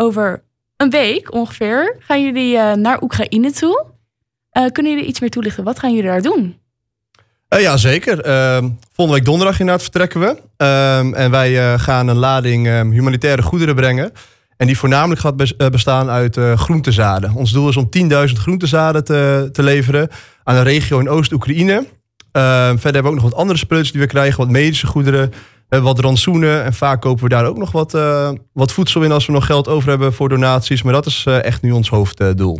over een week ongeveer gaan jullie eh, naar Oekraïne toe. Eh, kunnen jullie iets meer toelichten? Wat gaan jullie daar doen? Uh, ja, zeker. Ehm, volgende week donderdag inderdaad vertrekken we. Ehm, en wij gaan een lading ehm, humanitaire goederen brengen. En die voornamelijk gaat bestaan uit groentezaden. Ons doel is om 10.000 groentezaden te, te leveren aan een regio in Oost-Oekraïne. verder hebben we ook nog wat andere spulletjes die we krijgen. Wat medische goederen, wat rantsoenen. En vaak kopen we daar ook nog wat, uh, wat voedsel in als we nog geld over hebben voor donaties. Maar dat is uh, echt nu ons hoofddoel.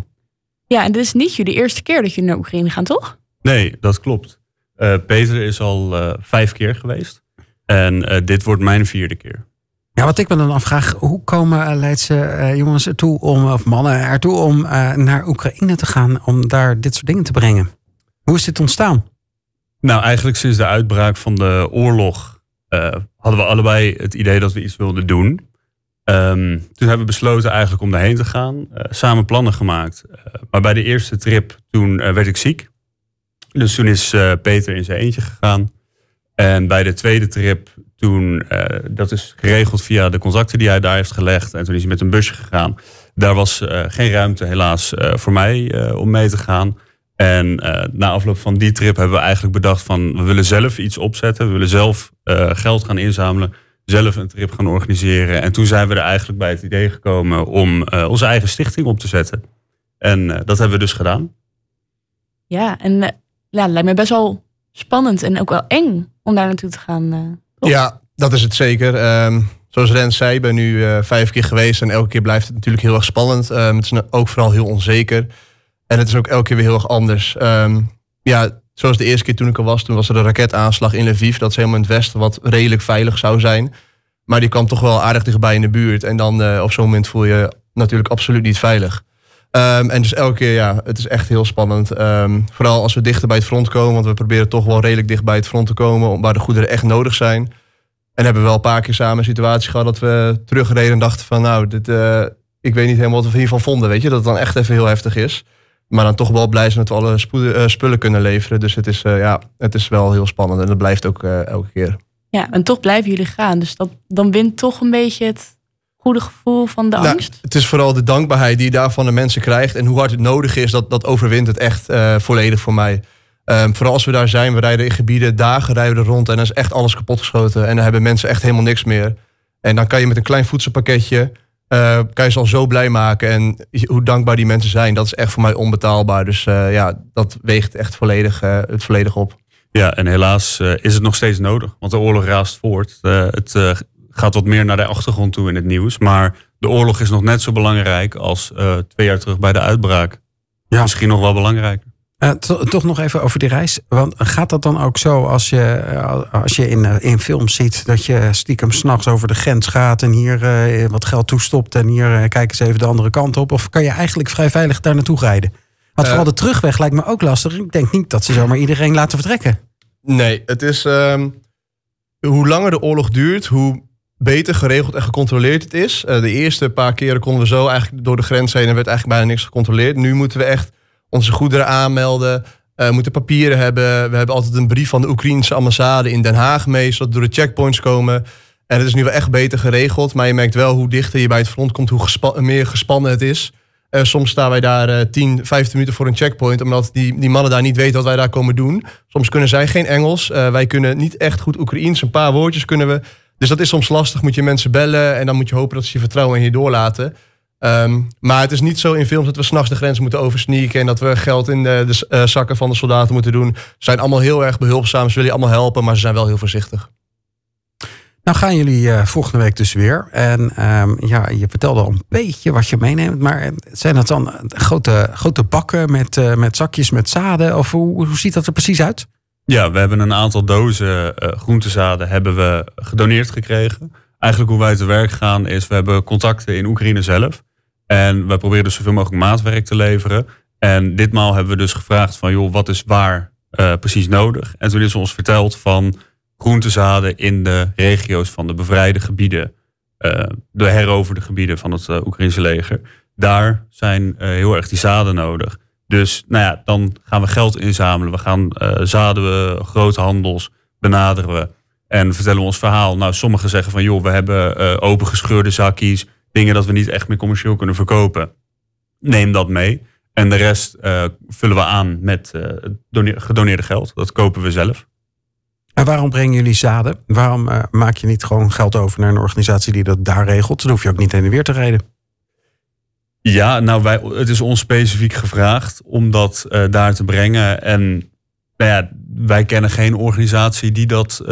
ja, en dit is niet jullie eerste keer dat jullie naar Oekraïne gaan, toch? Nee, dat klopt. Uh, Peter is al vijf keer geweest. En dit wordt mijn vierde keer. Ja, wat ik me dan afvraag, hoe komen Leidse jongens ertoe om, of mannen ertoe om naar Oekraïne te gaan om daar dit soort dingen te brengen? Hoe is dit ontstaan? Nou, eigenlijk sinds de uitbraak van de oorlog hadden we allebei het idee dat we iets wilden doen. Um, toen hebben we besloten eigenlijk om daarheen te gaan. Uh, samen plannen gemaakt. Uh, maar bij de eerste trip toen werd ik ziek. Dus toen is Peter in zijn eentje gegaan. En bij de tweede trip toen, dat is geregeld via de contacten die hij daar heeft gelegd. En toen is hij met een busje gegaan. Daar was geen ruimte helaas voor mij om mee te gaan. En uh, na afloop van die trip hebben we eigenlijk bedacht van we willen zelf iets opzetten. We willen zelf uh, geld gaan inzamelen. Zelf een trip gaan organiseren. En toen zijn we er eigenlijk bij het idee gekomen om uh, onze eigen stichting op te zetten. En dat hebben we dus gedaan. Ja, en ja, het lijkt me best wel spannend en ook wel eng om daar naartoe te gaan. ja, dat is het zeker. Um, zoals Rens zei, ik ben nu vijf keer geweest en elke keer blijft het natuurlijk heel erg spannend. Um, het is ook vooral heel onzeker. En het is ook elke keer weer heel erg anders. Um, ja, zoals de eerste keer toen ik er was, toen was er een raketaanslag in Lviv. Dat is helemaal in het westen, wat redelijk veilig zou zijn. Maar die kwam toch wel aardig dichtbij in de buurt. En dan uh, op zo'n moment voel je natuurlijk absoluut niet veilig. Um, en dus elke keer, ja, het is echt heel spannend. Um, vooral als we dichter bij het front komen, want we proberen toch wel redelijk dicht bij het front te komen, waar de goederen echt nodig zijn. En hebben we wel een paar keer samen een situatie gehad dat we terugreden en dachten van, nou, dit, uh, ik weet niet helemaal wat we hiervan vonden, weet je, dat het dan echt even heel heftig is. Maar dan toch wel blij zijn dat we alle uh, spullen kunnen leveren. Dus het is, uh, ja, het is wel heel spannend en dat blijft ook uh, elke keer. Ja, en toch blijven jullie gaan. Dus dat, dan wint toch een beetje het goede gevoel van de nou, angst. Het is vooral de dankbaarheid die je daarvan de mensen krijgt. En hoe hard het nodig is, dat, dat overwint het echt volledig voor mij. Um, vooral als we daar zijn, we rijden in gebieden, dagen rijden we er rond. En dan is echt alles kapotgeschoten. En dan hebben mensen echt helemaal niks meer. En dan kan je met een klein voedselpakketje uh, kan je ze al zo blij maken. En hoe dankbaar die mensen zijn, dat is echt voor mij onbetaalbaar. Dus uh, ja, dat weegt echt volledig, uh, het volledig op. Ja, en helaas is het nog steeds nodig. Want de oorlog raast voort. het gaat wat meer naar de achtergrond toe in het nieuws. Maar de oorlog is nog net zo belangrijk als twee jaar terug bij de uitbraak. Ja. Misschien nog wel belangrijker. Uh, toch nog even over die reis. Want gaat dat dan ook zo als je, eh, als je in, uh, in films ziet dat je stiekem s'nachts over de grens gaat en hier uh, wat geld toestopt en hier kijk eens even de andere kant op? Of kan je eigenlijk vrij veilig daar naartoe rijden? Want vooral de terugweg lijkt me ook lastig. Ik denk niet dat ze zomaar iedereen laten vertrekken. Nee, het is. Um, hoe langer de oorlog duurt, hoe beter geregeld en gecontroleerd het is. de eerste paar keren konden we zo eigenlijk door de grens heen en werd eigenlijk bijna niks gecontroleerd. Nu moeten we echt onze goederen aanmelden. Uh, moeten papieren hebben. We hebben altijd een brief van de Oekraïnse ambassade in Den Haag mee, zodat we door de checkpoints komen. En het is nu wel echt beter geregeld. Maar je merkt wel hoe dichter je bij het front komt, hoe meer gespannen het is. Uh, soms staan wij daar uh, 10, 15 minuten voor een checkpoint, omdat die, die mannen daar niet weten wat wij daar komen doen. Soms kunnen zij geen Engels. Uh, wij kunnen niet echt goed Oekraïens. Een paar woordjes kunnen we. Dus dat is soms lastig. Moet je mensen bellen en dan moet je hopen dat ze je vertrouwen en je doorlaten. Um, maar het is niet zo in films dat we s'nachts de grens moeten oversneaken en dat we geld in de, de uh, zakken van de soldaten moeten doen. Ze zijn allemaal heel erg behulpzaam, ze willen je allemaal helpen, maar ze zijn wel heel voorzichtig. Nou gaan jullie uh, volgende week dus weer. En um, ja, je vertelde al een beetje wat je meeneemt. Maar zijn dat dan grote, grote bakken met, uh, met zakjes met zaden? Of hoe, hoe ziet dat er precies uit? Ja, we hebben een aantal dozen groentezaden hebben we gedoneerd gekregen. Eigenlijk hoe wij te werk gaan is, we hebben contacten in Oekraïne zelf. En wij proberen dus zoveel mogelijk maatwerk te leveren. En ditmaal hebben we dus gevraagd van, joh, wat is waar uh, precies nodig? En toen is ons verteld van groentezaden in de regio's van de bevrijde gebieden, uh, de heroverde gebieden van het uh, Oekraïnse leger. Daar zijn heel erg die zaden nodig. Dus nou ja, dan gaan we geld inzamelen. We gaan zaden we, groothandels benaderen we. En vertellen we ons verhaal. Nou, sommigen zeggen van joh, we hebben opengescheurde zakjes dingen dat we niet echt meer commercieel kunnen verkopen. Neem dat mee. En de rest eh, vullen we aan met eh, doneer- gedoneerde geld. Dat kopen we zelf. En waarom brengen jullie zaden? Waarom eh, maak je niet gewoon geld over naar een organisatie die dat daar regelt? Dan hoef je ook niet heen en weer te rijden. Ja, nou, wij, het is ons specifiek gevraagd om dat daar te brengen. En nou ja, wij kennen geen organisatie die dat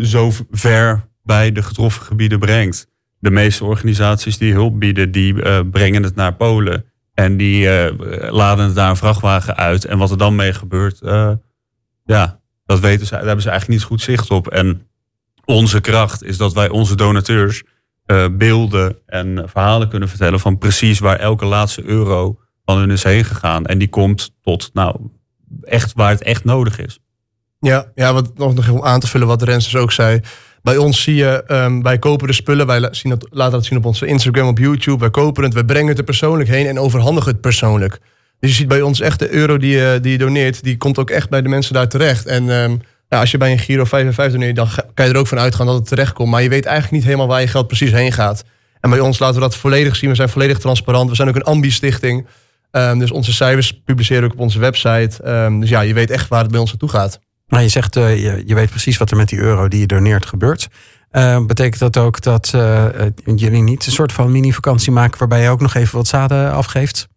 zo ver bij de getroffen gebieden brengt. De meeste organisaties die hulp bieden, die eh, brengen het naar Polen. En die eh, laden het daar een vrachtwagen uit. En wat er dan mee gebeurt, eh, ja, dat weten ze, daar hebben ze eigenlijk niet goed zicht op. En onze kracht is dat wij onze donateurs beelden en verhalen kunnen vertellen van precies waar elke laatste euro van hun is heen gegaan. En die komt tot, nou, echt waar het echt nodig is. Ja, ja wat nog, nog om aan te vullen wat Rens dus ook zei. Bij ons zie je, ehm, wij kopen de spullen, wij zien dat, laten dat zien op onze Instagram, op YouTube. Wij kopen het, wij brengen het er persoonlijk heen en overhandigen het persoonlijk. Dus je ziet bij ons echt de euro die je, die doneert, die komt ook echt bij de mensen daar terecht. En ehm, ja, als je bij een Giro 55 doneert, dan kan je er ook van uitgaan dat het terecht komt. Maar je weet eigenlijk niet helemaal waar je geld precies heen gaat. En bij ons laten we dat volledig zien. We zijn volledig transparant. We zijn ook een ambi-stichting. Ehm, dus onze cijfers publiceren we ook op onze website. Dus ja, je weet echt waar het bij ons naartoe gaat. Nou, je zegt, eh, je, je weet precies wat er met die euro die je doneert gebeurt. Eh, betekent dat ook dat eh, jullie niet een soort van mini-vakantie maken... waarbij je ook nog even wat zaden afgeeft?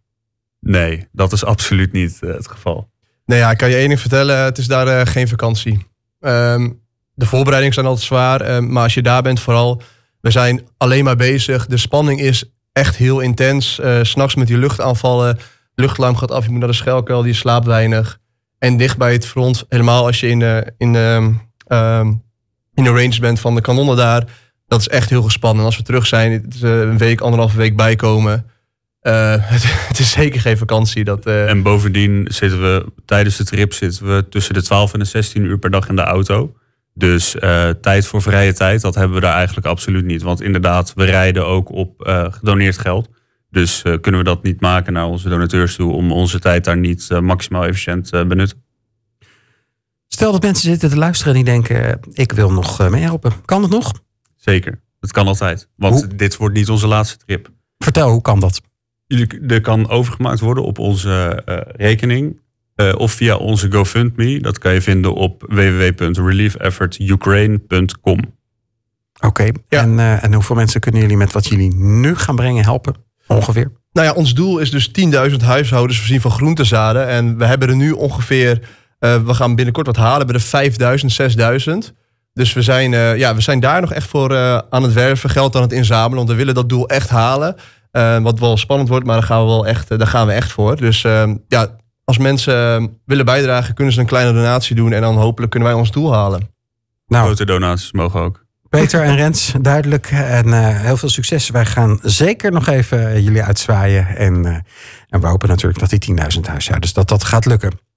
Nee, dat is absoluut niet het geval. Nee, ja, ik kan je één ding vertellen. Het is daar eh, geen vakantie. Ehm, de voorbereidingen zijn altijd zwaar. ehm, maar als je daar bent, vooral... We zijn alleen maar bezig. De spanning is echt heel intens. S S'nachts met die luchtaanvallen. Luchtlaam gaat af. Je moet naar de schelkuil. Je slaapt weinig. En dicht bij het front. Helemaal als je in de, in de, ehm, in de range bent van de kanonnen daar. Dat is echt heel gespannen. En als we terug zijn, eh, een week, anderhalve week bijkomen. Eh, het, is zeker geen vakantie. Dat, eh, En bovendien zitten we tijdens de trip zitten we tussen de 12 en de 16 uur per dag in de auto. Dus tijd voor vrije tijd, dat hebben we daar eigenlijk absoluut niet. Want inderdaad, we rijden ook op gedoneerd geld. Dus eh, kunnen we dat niet maken naar onze donateurs toe om onze tijd daar niet eh, maximaal efficiënt te benutten. Stel dat mensen zitten te luisteren en die denken... ik wil nog eh, meehelpen. Kan het nog? Zeker, dat kan altijd. Want Hoe? dit wordt niet onze laatste trip. Vertel, hoe kan dat? Jullie- Er kan overgemaakt worden op onze eh, rekening. eh, of via onze GoFundMe. Dat kan je vinden op www.reliefeffortukraine.com. Oké, Ja. en, eh, en hoeveel mensen kunnen jullie met wat jullie nu gaan brengen helpen? Ongeveer. Nou ja, ons doel is dus 10.000 huishoudens voorzien van groentezaden. En we hebben er nu ongeveer, eh, we gaan binnenkort wat halen, bij de 5.000, 6.000. Dus we zijn, eh, ja, we zijn daar nog echt voor eh, aan het werven, geld aan het inzamelen. Want we willen dat doel echt halen. Eh, wat wel spannend wordt, maar daar gaan we, wel echt, daar gaan we echt voor. Dus ja, als mensen willen bijdragen, kunnen ze een kleine donatie doen. En dan hopelijk kunnen wij ons doel halen. Nou, Grote donaties mogen ook. Peter en Rens, duidelijk. En eh, heel veel succes. Wij gaan zeker nog even eh, jullie uitzwaaien. En, eh, en we hopen natuurlijk dat die 10.000 huishoudens, dat dat gaat lukken.